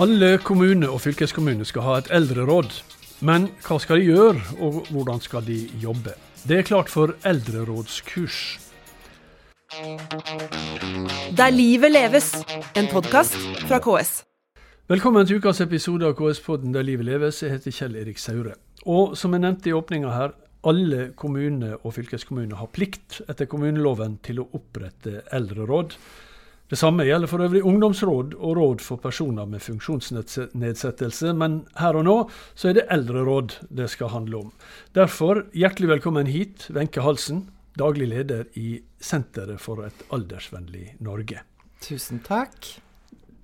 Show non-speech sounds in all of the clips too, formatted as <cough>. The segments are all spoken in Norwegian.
Alle kommuner og fylkeskommuner skal ha et eldreråd. Men hva skal de gjøre, og hvordan skal de jobbe? Det er klart for eldrerådskurs. Der livet leves, en podkast fra KS. Velkommen til ukas episode av KS-podden Der livet leves. Jeg heter Kjell Erik Saure. Og som jeg nevnte i åpninga her, alle kommuner og fylkeskommuner har plikt etter kommuneloven til å opprette eldreråd. Det samme gjelder for øvrig ungdomsråd og råd for personer med funksjonsnedsettelse, men her og nå så er det eldreråd det skal handle om. Derfor hjertelig velkommen hit, Wenche Halsen, daglig leder i Senteret for et aldersvennlig Norge. Tusen takk.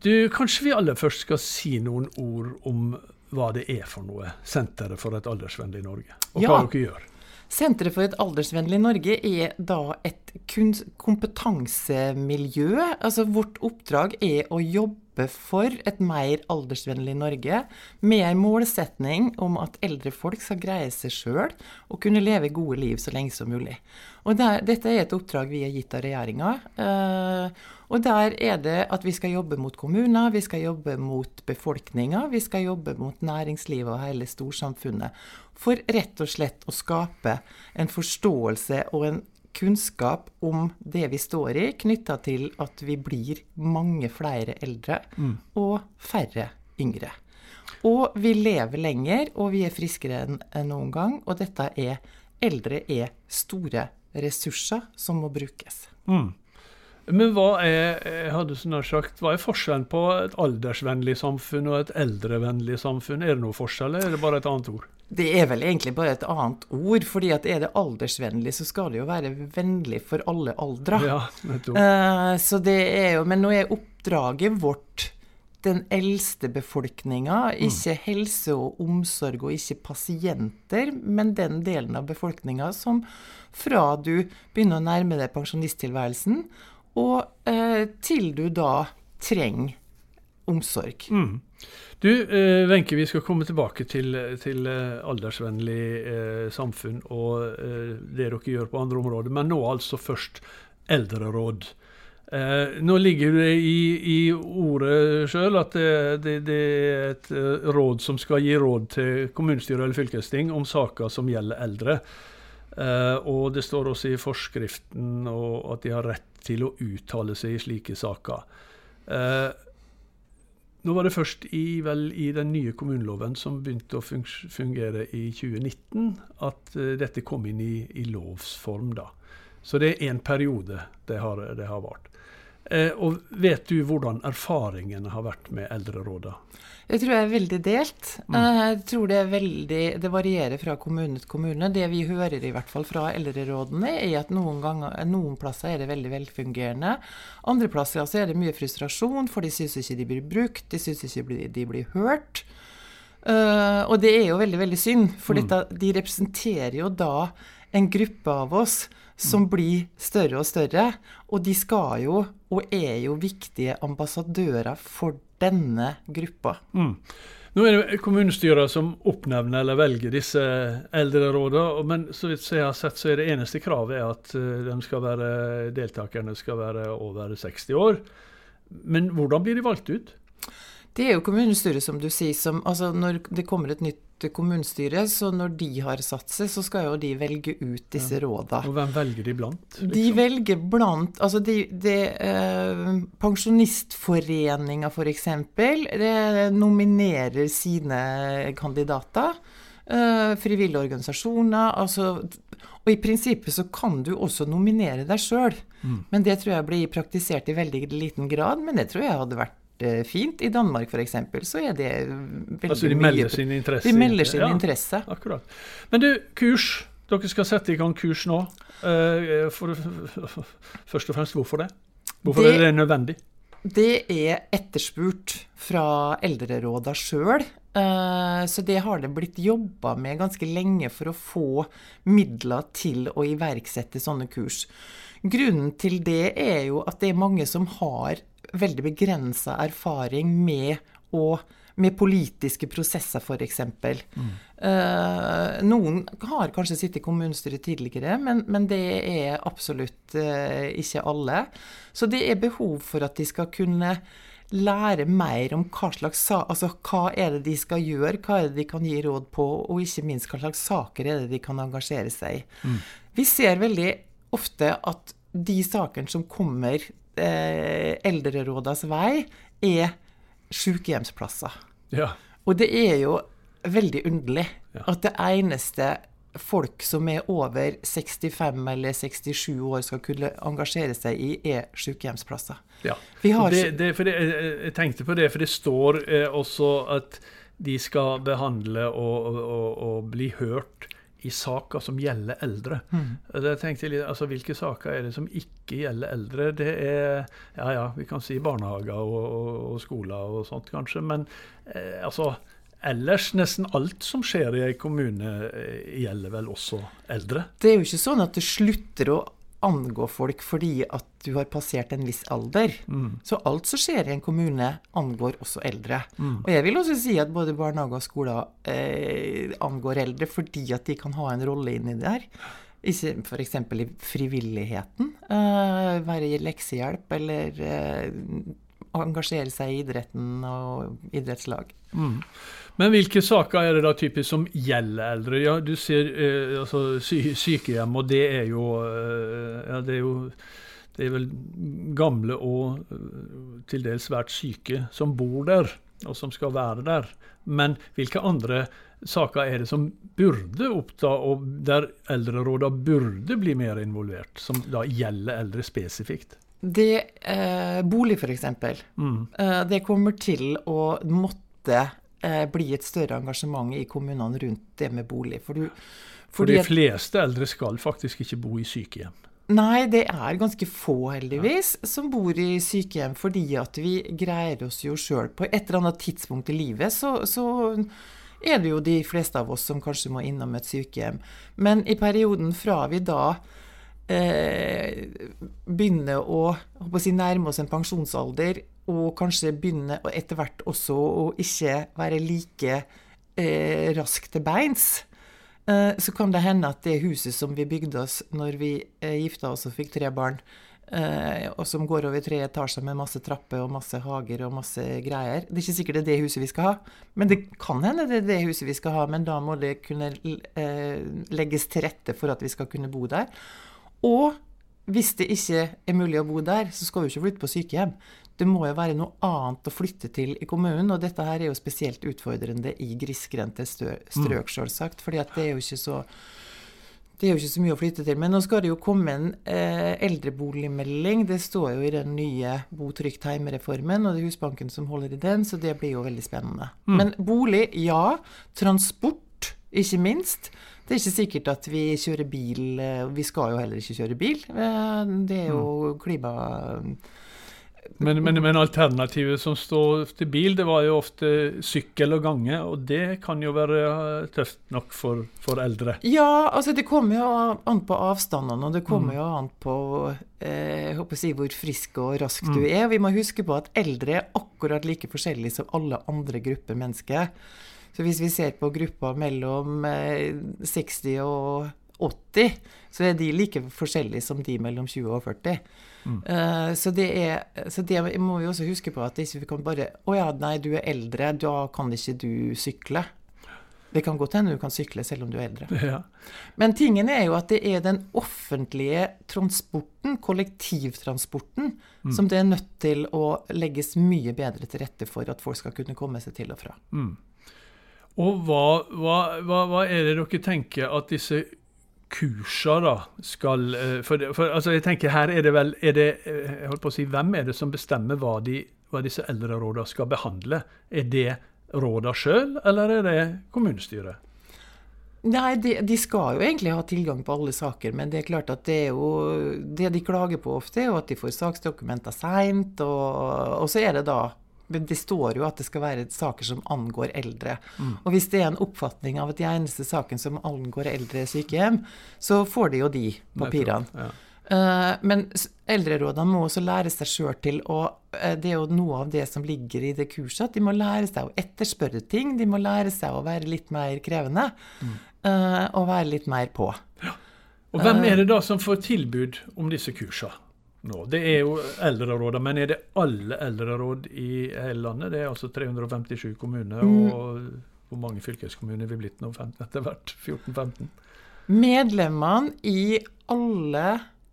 Du, Kanskje vi aller først skal si noen ord om hva det er for noe, Senteret for et aldersvennlig Norge, og hva ja. dere gjør? Senteret for et aldersvennlig Norge er da et kompetansemiljø. Altså vårt oppdrag er å jobbe for et mer aldersvennlig Norge, med en målsetning om at eldre folk skal greie seg sjøl og kunne leve gode liv så lenge som mulig. Og der, Dette er et oppdrag vi har gitt av regjeringa. Uh, og der er det at vi skal jobbe mot kommuner, vi skal jobbe mot befolkninga, vi skal jobbe mot næringslivet og hele storsamfunnet. For rett og slett å skape en forståelse og en kunnskap om det vi står i, knytta til at vi blir mange flere eldre mm. og færre yngre. Og vi lever lenger, og vi er friskere enn noen gang. Og dette er Eldre er store ressurser som må brukes. Mm. Men hva er, sagt, hva er forskjellen på et aldersvennlig samfunn og et eldrevennlig samfunn? Er det noe forskjell, eller er det bare et annet ord? Det er vel egentlig bare et annet ord. fordi at er det aldersvennlig, så skal det jo være vennlig for alle aldre. Ja, uh, så det er jo, Men nå er oppdraget vårt den eldste befolkninga. Mm. Ikke helse og omsorg og ikke pasienter, men den delen av befolkninga som fra du begynner å nærme deg pensjonisttilværelsen, og eh, til du da trenger omsorg. Mm. Du, eh, Wenche, vi skal komme tilbake til, til eh, aldersvennlig eh, samfunn og eh, det dere gjør på andre områder, men nå altså først eldreråd. Eh, nå ligger det i, i ordet sjøl at det, det, det, er et eh, råd som skal gi råd til kommunestyre eller fylkesting om saker som gjelder eldre. Eh, og det står også i forskriften at de har rett til å uttale seg i slike saker. Eh, nå var det først i, vel, i, den nye kommuneloven som begynte å fungere i 2019, at eh, dette kom inn i, i lovs form. Så det er en periode det har, det har vart. Eh, og vet du hvordan erfaringene har vært med eldreråda? Jeg tror jeg er veldig delt. Mm. Eh, jeg tror det, veldig, det varierer fra kommune til kommune. Det vi hører i hvert fall fra eldrerådene, er at noen, ganger, noen plasser er det veldig velfungerende. Andre plasser altså, er det mye frustrasjon, for de syns ikke de blir brukt, de syns ikke de blir hørt. Uh, og det er jo veldig, veldig synd, for mm. dette, de representerer jo da en gruppe av oss som blir større og større. Og de skal jo, og er jo, viktige ambassadører for denne gruppa. Mm. Nå er det kommunestyret som oppnevner eller velger disse eldrerådene. Men så vidt jeg har sett, så er det eneste kravet at eh, de skal være, deltakerne skal være over 60 år. Men hvordan blir de valgt ut? Det er jo kommunestyret, som du sier, som altså Når det kommer et nytt kommunestyre, så når de har satt seg, så skal jo de velge ut disse ja. råda. Og hvem velger de blant? Liksom? De velger blant Altså de, de eh, Pensjonistforeninga, f.eks., nominerer sine kandidater. Eh, frivillige organisasjoner. altså og i prinsippet så kan du også nominere deg sjøl, mm. men det tror jeg blir praktisert i veldig liten grad. Men det tror jeg hadde vært fint. I Danmark f.eks. så er det veldig altså de melder sin interesse? De melder sin ja, interesse. Akkurat. Men du, kurs. Dere skal sette i gang kurs nå. Uh, for, <laughs> først og fremst, hvorfor det? Hvorfor det, er det nødvendig? Det er etterspurt fra eldreråda sjøl. Så det har det blitt jobba med ganske lenge for å få midler til å iverksette sånne kurs. Grunnen til det er jo at det er mange som har veldig begrensa erfaring med, å, med politiske prosesser, f.eks. Mm. Uh, noen har kanskje sittet i kommunestyret tidligere, men, men det er absolutt uh, ikke alle. Så det er behov for at de skal kunne lære mer om hva slags altså, hva er det de skal gjøre, hva er det de kan gi råd på, og ikke minst hva slags saker er det de kan engasjere seg i. Vi ser veldig ofte at de sakene som kommer eh, eldrerådas vei, er sykehjemsplasser. Ja. Og det er jo veldig underlig Ja. at det eneste folk som er over 65 eller 67 år skal kunne engasjere seg i, er sykehjemsplasser. ja. Vi har det, det, for det, jeg jeg tenkte på det, for det står eh, også at de skal behandle og, og, og, og bli hørt i saker som gjelder eldre. Mm. Da tenkte jeg litt, altså Hvilke saker er det som ikke gjelder eldre? Det er ja, ja, vi kan si barnehager og, og, og skoler og sånt, kanskje. Men eh, altså ellers, nesten alt som skjer i en kommune, eh, gjelder vel også eldre? Det er jo ikke sånn at det slutter å angå folk fordi at du har passert en viss alder. Mm. Så alt som skjer i en kommune, angår også eldre. Og jeg vil også si at både barnehager og skoler eh, angår eldre fordi at de kan ha en rolle inni der. Ikke f.eks. i frivilligheten. Eh, være leksehjelp eller eh, engasjere seg i idretten og idrettslag. Mm. Men hvilke saker er det da typisk som gjelder eldre? Ja, Du ser eh, altså, sy sykehjem, og det er jo eh, Ja, det er jo det er vel gamle og eh, til dels svært syke som bor der, og som skal være der. Men hvilke andre saker er det som burde oppta, og der eldrerådene burde bli mer involvert, som da gjelder eldre spesifikt? Det eh, Bolig, f.eks. Mm. Eh, det kommer til å måtte eh, bli et større engasjement i kommunene rundt det med bolig. For du, For de at, fleste eldre skal faktisk ikke bo i sykehjem. nei, det er ganske få, heldigvis, som bor i sykehjem fordi at vi greier oss jo sjøl. På et eller annet tidspunkt i livet så, så er det jo de fleste av oss som kanskje må innom et sykehjem. Men i perioden fra vi da eh, begynne å, å si, nærme oss en pensjonsalder, og kanskje begynne etter hvert også å ikke være like eh, rask til beins, eh, så kan det hende at det huset som vi bygde oss når vi eh, gifta oss og fikk tre barn, eh, og som går over tre etasjer med masse trapper og masse hager og masse greier Det er ikke sikkert det er det huset vi skal ha, men det kan hende det er det huset vi skal ha, men da må det kunne eh, legges til rette for at vi skal kunne bo der. Og hvis det ikke er mulig å bo der, så skal vi ikke flytte på sykehjem. Det må jo være noe annet å flytte til i kommunen, og dette her er jo spesielt utfordrende i grisgrendte strøk, selvsagt. fordi det er jo ikke så det er jo ikke så mye å flytte til. Men nå skal det jo komme en eh, eldreboligmelding. Det står jo i den nye Bo trygt hjemme-reformen, og det er Husbanken som holder i den, så det blir jo veldig spennende. Men bolig, ja. Transport, ikke minst. Det er ikke sikkert at vi kjører bil. eh, Vi skal jo heller ikke kjøre bil. Eh, Det er jo klima... Men, men, men alternativet som står til bil, det var jo ofte sykkel og gange, og det kan jo være tøft nok for, for eldre. Ja, altså det kommer jo an på avstandene, og det kommer jo an på eh, si, hvor frisk og rask du er. Vi må huske på at eldre er akkurat like forskjellige som alle andre grupper mennesker. Så hvis vi ser på gruppa mellom eh, 60 og 80, så er de like forskjellige som de mellom 20 og 40. Eh, så, det er, så det må vi også huske på, at ikke vi kan bare Å ja, nei, du er eldre, da kan ikke du sykle. Det kan godt hende du kan sykle selv om du er eldre. <laughs> Ja. Men tingen er jo at det er den offentlige transporten, kollektivtransporten, som det er nødt til å legges mye bedre til rette for at folk skal kunne komme seg til og fra. Og hva, hva, hva, er det dere tenker at disse kursa da skal eh, For, for altså jeg tenker her er det vel er det, eh, jeg holdt på å si, Hvem er det som bestemmer hva, de, hva disse eldrerådene skal behandle? Er det rådene sjøl, eller er det kommunestyret? Nei, de, de skal jo egentlig ha tilgang på alle saker, men det er klart at det jo Det de klager på ofte, er jo at de får saksdokumenter seint, og, og så er det da men det står jo at det skal være saker som angår eldre. Og hvis det er en oppfatning av at de eneste saken som angår eldre sykehjem, så får de jo de papirene. Ja. Eh, Men eldrerådene må også lære seg sjøl til å eh, Det er jo noe av det som ligger i det kurset, at de må lære seg å etterspørre ting. De må lære seg å være litt mer krevende. eh, Og være litt mer på. Og hvem er det da som får tilbud om disse kursa? Nå. Det er jo eldrerådene, men er det alle eldreråd i hele landet? Det er altså 357 kommuner, Mm. og hvor mange fylkeskommuner er vi blitt nå? 15 <laughs> etter hvert? 14-15? Medlemmene i alle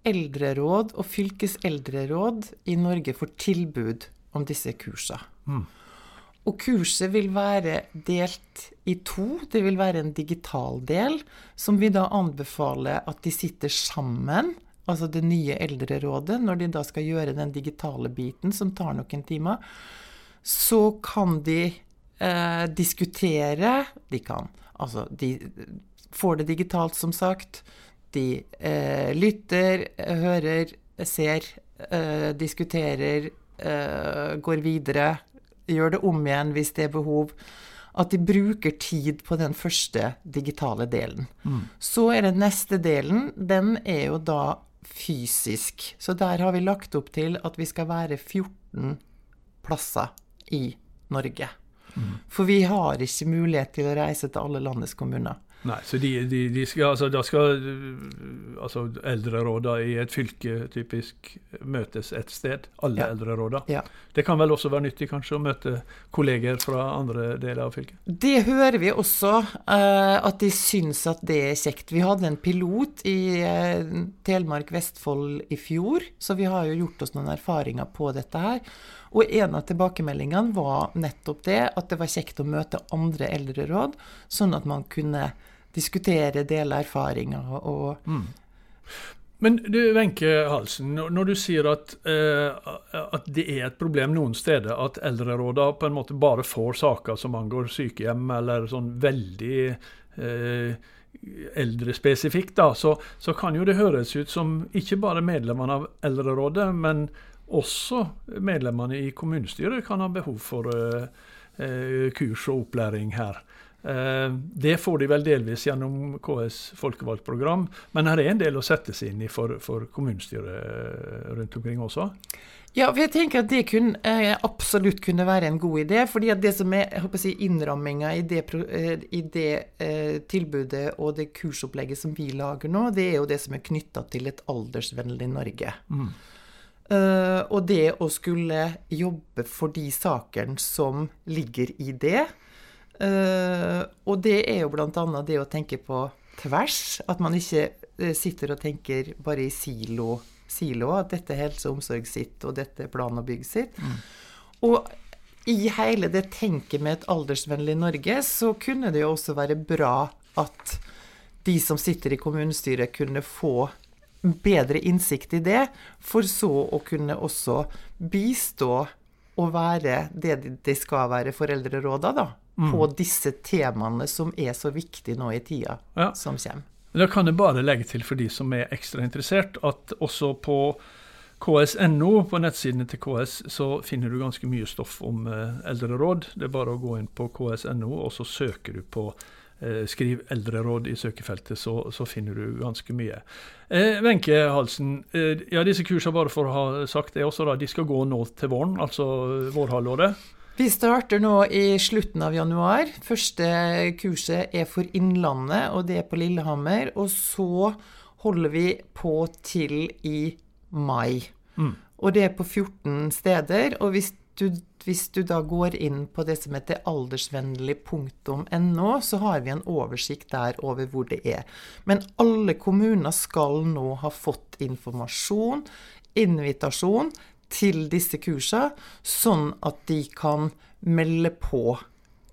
eldreråd og fylkeseldreråd i Norge får tilbud om disse kursene. Mm. Og kurset vil være delt i to. Det vil være en digital del, som vi da anbefaler at de sitter sammen, altså det nye eldrerådet, når de da skal gjøre den digitale biten, som tar noen timer. Så kan de eh, diskutere De kan Altså, de får det digitalt, som sagt. De eh, lytter, hører, ser, eh, diskuterer, eh, går videre. Gjør det om igjen hvis det er behov. At de bruker tid på den første digitale delen. Så er det neste delen. Den er jo da fysisk. Så der har vi lagt opp til at vi skal være 14 plasser i Norge. For vi har ikke mulighet til å reise til alle landets kommuner. Nei, så de, de, de skal, altså, da skal øh, altså, eldrerådene i et fylke typisk møtes et sted. Alle Ja. eldrerådene. Ja. Det kan vel også være nyttig kanskje å møte kolleger fra andre deler av fylket? Det hører vi også, uh, at de syns at det er kjekt. Vi hadde en pilot i uh, Telemark Vestfold i fjor, så vi har jo gjort oss noen erfaringer på dette her. Og en av tilbakemeldingene var nettopp det, at det var kjekt å møte andre eldreråd, sånn at man kunne diskutere, dele erfaringer og Men du, Wenche Halsen, når du sier at, eh, at det er et problem noen steder at eldrerådene på en måte bare får saker som angår sykehjem, eller sånn veldig eh, eldrespesifikt, da, så, så kan jo det høres ut som ikke bare medlemmene av eldrerådet, men også medlemmene i kommunestyret kan ha behov for eh, eh, kurs og opplæring her. Eh, Det får de vel delvis gjennom KS folkevalgtprogram, men her er en del å sette seg inn i for, for kommunestyret eh, rundt omkring også. Ja, for jeg tenker at det kun, eh, absolutt kunne være en god idé. fordi at det som er jeg håper å si, innramminga i det, i det tilbudet og det kursopplegget som vi lager nå, det er jo det som er knytta til et aldersvennlig Norge. Eh, og det å skulle jobbe for de sakene som ligger i det. Eh, og det er jo bl.a. det å tenke på tvers. At man ikke eh, sitter og tenker bare i silo, silo at dette er helse og omsorg sitt, og dette er plan og bygg sitt. Og i hele det tenket med et aldersvennlig Norge, så kunne det jo også være bra at de som sitter i kommunestyret, kunne få bedre innsikt i det, for så å kunne også bistå og være det de- skal være foreldreråda, da. På disse temaene som er så viktige nå i tida Ja. som kommer. Da kan jeg bare legge til for de som er ekstra interessert, at også på ks.no, på nettsidene til KS, så finner du ganske mye stoff om eh, eldreråd. Det er bare å gå inn på ks.no, og så søker du på Skriv 'eldreråd' i søkefeltet, så, så finner du ganske mye. Eh, Wenche Halsen, eh, ja, disse kursene, bare for å ha sagt det også, da, de skal gå nå til våren, altså vårhalvåret. Vi starter nå i slutten av januar. Første kurset er for Innlandet, og det er på Lillehammer. Og så holder vi på til i mai. Og det er på 14 steder. Og hvis du, hvis du da går inn på det som heter aldersvennlig.no, så har vi en oversikt der over hvor det er. Men alle kommuner skal nå ha fått informasjon, invitasjon, til disse kursene, sånn at de kan melde på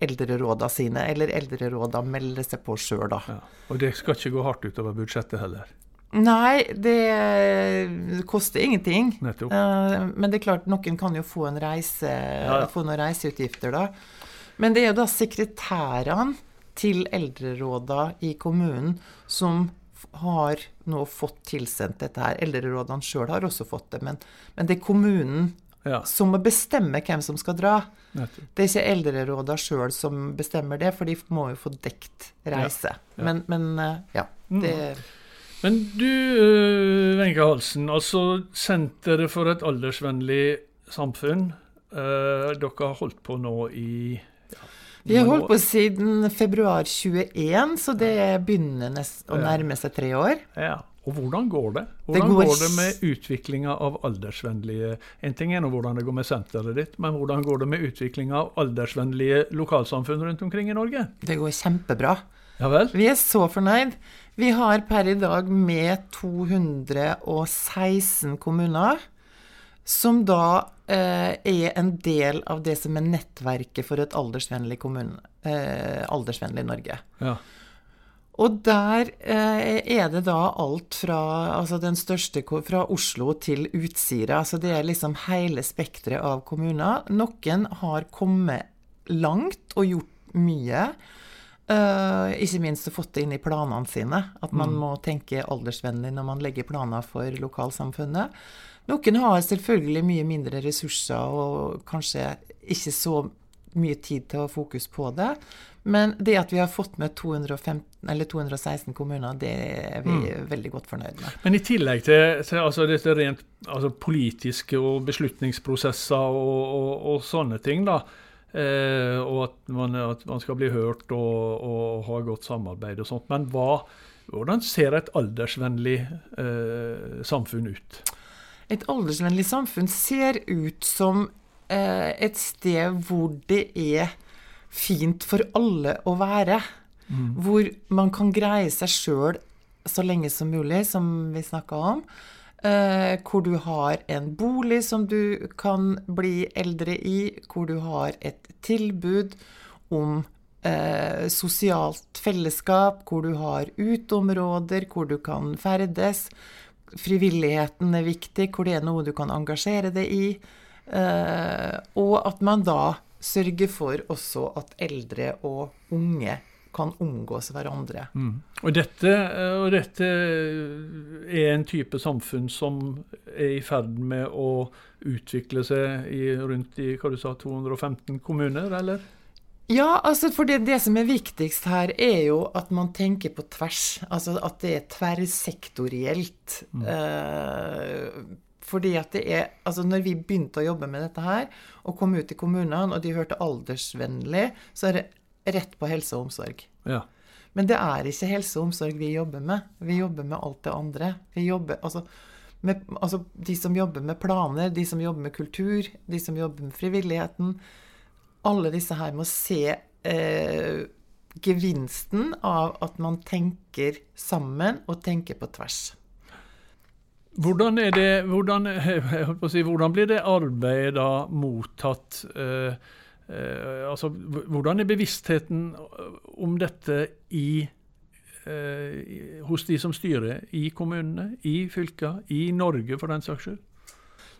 eldreråda sine, eller eldreråda melde seg på sjøl, da. Ja. Og det skal ikke gå hardt utover budsjettet heller. Nei, det koster ingenting. Nettopp. Eh, Men det er klart, noen kan jo få, en reise, ja. få noen reiseutgifter, da. Men det er jo da sekretærene til eldrerådene i kommunen som har nå fått tilsendt dette her. Eldrerådene sjøl har også fått det, men, men det er kommunen Ja, som må bestemme hvem som skal dra. nettopp. Det er ikke eldrerådene sjøl som bestemmer det, for de må jo få dekt reise. ja. Men, men eh, ja. Det, Men du, øh, Wenche Halsen, altså Senteret for et aldersvennlig samfunn. Eh, dere har holdt på nå i ja, vi har holdt på siden februar 21, så det begynner nest, å nærme seg tre år. Ja. Og hvordan går det? Hvordan Det går, går det med utviklinga av aldersvennlige En ting er nå hvordan det går med senteret ditt, men hvordan går det med utviklinga av aldersvennlige lokalsamfunn rundt omkring i Norge? Det går kjempebra. Ja vel? Vi er så fornøyd. Vi har per i dag med 216 kommuner, som da eh, er en del av det som er nettverket for et aldersvennlig, kommune, eh, aldersvennlig Norge. Ja. Og der eh, er det da alt fra altså den største fra Oslo til Utsira. Så det er liksom hele spekteret av kommuner. Noen har kommet langt og gjort mye. Eh, ikke minst å fått det inn i planene sine. At man må tenke aldersvennlig når man legger planer for lokalsamfunnet. Noen har selvfølgelig mye mindre ressurser og kanskje ikke så mye tid til å ha fokus på det. Men det at vi har fått med 215, eller 216 kommuner, det er vi veldig godt fornøyd med. Men i tillegg til, til altså dette rent altså politiske og beslutningsprosesser og, og, og sånne ting, da, eh, og at man, at man skal bli hørt og, og ha godt samarbeid og sånt, men hva, hvordan ser et aldersvennlig eh, samfunn ut? Et aldersvennlig samfunn ser ut som eh, et sted hvor det er fint for alle å være. Hvor man kan greie seg sjøl så lenge som mulig, som vi snakka om. Eh, hvor du har en bolig som du kan bli eldre i, hvor du har et tilbud om eh, sosialt fellesskap, hvor du har uteområder, hvor du kan ferdes. Frivilligheten er viktig, hvor det er noe du kan engasjere deg i. Eh, og at man da sørger for også at eldre og unge kan omgås hverandre. Og dette, eh, og dette er en type samfunn som er i ferd med å utvikle seg i, rundt i hva du sa, 215 kommuner, eller? Ja, altså for det, det som er viktigst her, er jo at man tenker på tvers. Altså at det er tverrsektorielt. Eh, fordi at det er Altså når vi begynte å jobbe med dette her, og kom ut i kommunene, og de hørte aldersvennlig, så er det rett på helse og omsorg. Ja. Men det er ikke helse og omsorg vi jobber med. Vi jobber med alt det andre. Vi jobber, altså, med, altså De som jobber med planer, de som jobber med kultur, de som jobber med frivilligheten. Alle disse her må se eh, gevinsten av at man tenker sammen og tenker på tvers. Hvordan, det, hvordan, <laughs> si, hvordan blir det arbeidet da mottatt? eh, altså, hvordan er bevisstheten om dette i, eh, hos de som styrer i kommunene, i fylka, i Norge for den saks skyld?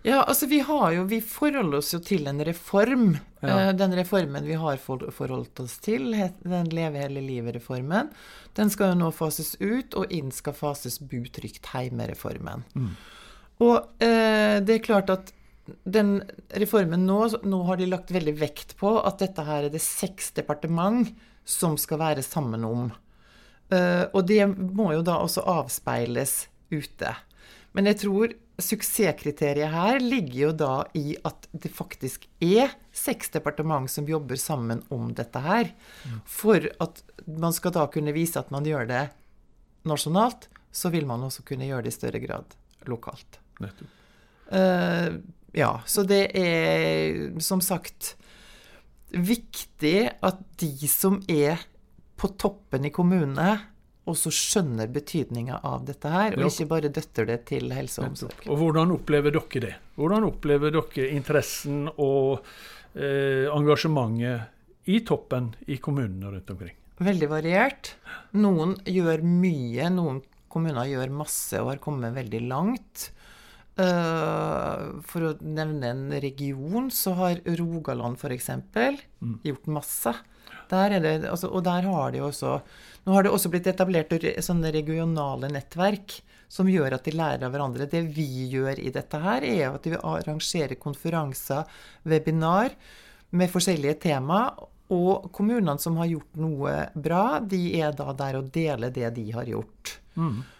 Ja, altså vi har jo, vi forholder oss jo til en reform. Ja. Eh, Den reformen vi har forholdt oss til, den Leve hele livet-reformen, den skal jo nå fases ut, og inn skal fases Bu trygt heime-reformen. Og eh, det er klart at den reformen nå, nå har de lagt veldig vekt på at dette her er det seks departement som skal være sammen om. Eh, og det må jo da også avspeiles ute. Men jeg tror suksesskriteriet her ligger jo da i at det faktisk er seks departement som jobber sammen om dette her. For at man skal da kunne vise at man gjør det nasjonalt, så vil man også kunne gjøre det i større grad lokalt. Nettopp. Eh, ja, så det er som sagt viktig at de som er på toppen i kommunene, også skjønner betydninga av dette her, og ikke bare døtter det til helse og omsorg. Og hvordan opplever dere det? Hvordan opplever dere interessen og eh, engasjementet i toppen i kommunene rundt omkring? Veldig variert. Noen gjør mye, noen kommuner gjør masse og har kommet veldig langt. Eh, for å nevne en region, så har Rogaland f.eks. gjort masse. Der er det, altså, og der har de også Nå har det også blitt etablert sånne regionale nettverk som gjør at de lærer av hverandre. Det vi gjør i dette her, er at vi arrangerer konferanser, webinar, med forskjellige tema. Og kommunene som har gjort noe bra, de er da der og deler det de har gjort. Eh,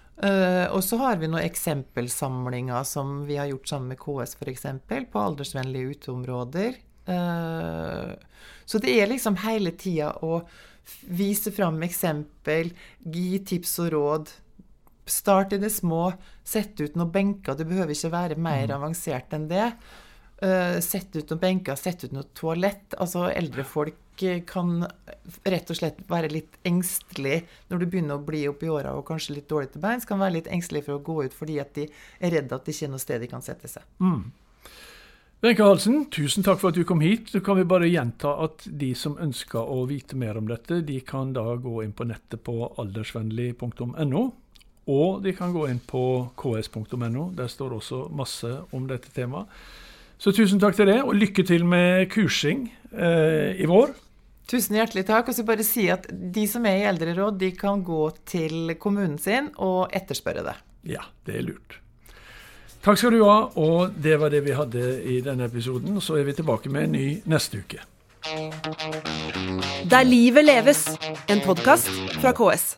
og så har vi noen eksempelsamlinger som vi har gjort sammen med KS f.eks. på aldersvennlige uteområder. Eh, så det er liksom hele tida å vise fram eksempel, gi tips og råd, Start i det små. Sett ut noen benker. Det behøver ikke være mer Mm. avansert enn det. Eh, sett ut noen benker, sette ut noe toalett. Altså, eldre folk eh, kan rett og slett være litt engstelig når du begynner å bli oppi åra og kanskje litt dårlig til beins. Kan være litt engstelig for å gå ut fordi at de er redd at det ikke er noe sted de kan sette seg. Wenche Halsen, tusen takk for at du kom hit. Så kan vi bare gjenta at de som ønsker å vite mer om dette, de kan da gå inn på nettet på aldersvennlig.no. Og de kan gå inn på ks.no. Der står også masse om dette temaet. Så tusen takk til det, og lykke til med kursing eh, i vår. Tusen hjertelig takk. Og så bare si at de som er i eldreråd, de kan gå til kommunen sin og etterspørre det. Ja, det er lurt. Takk skal du ha, og det var det vi hadde i denne episoden. Så er vi tilbake med en ny neste uke. Der livet leves, en podkast fra KS.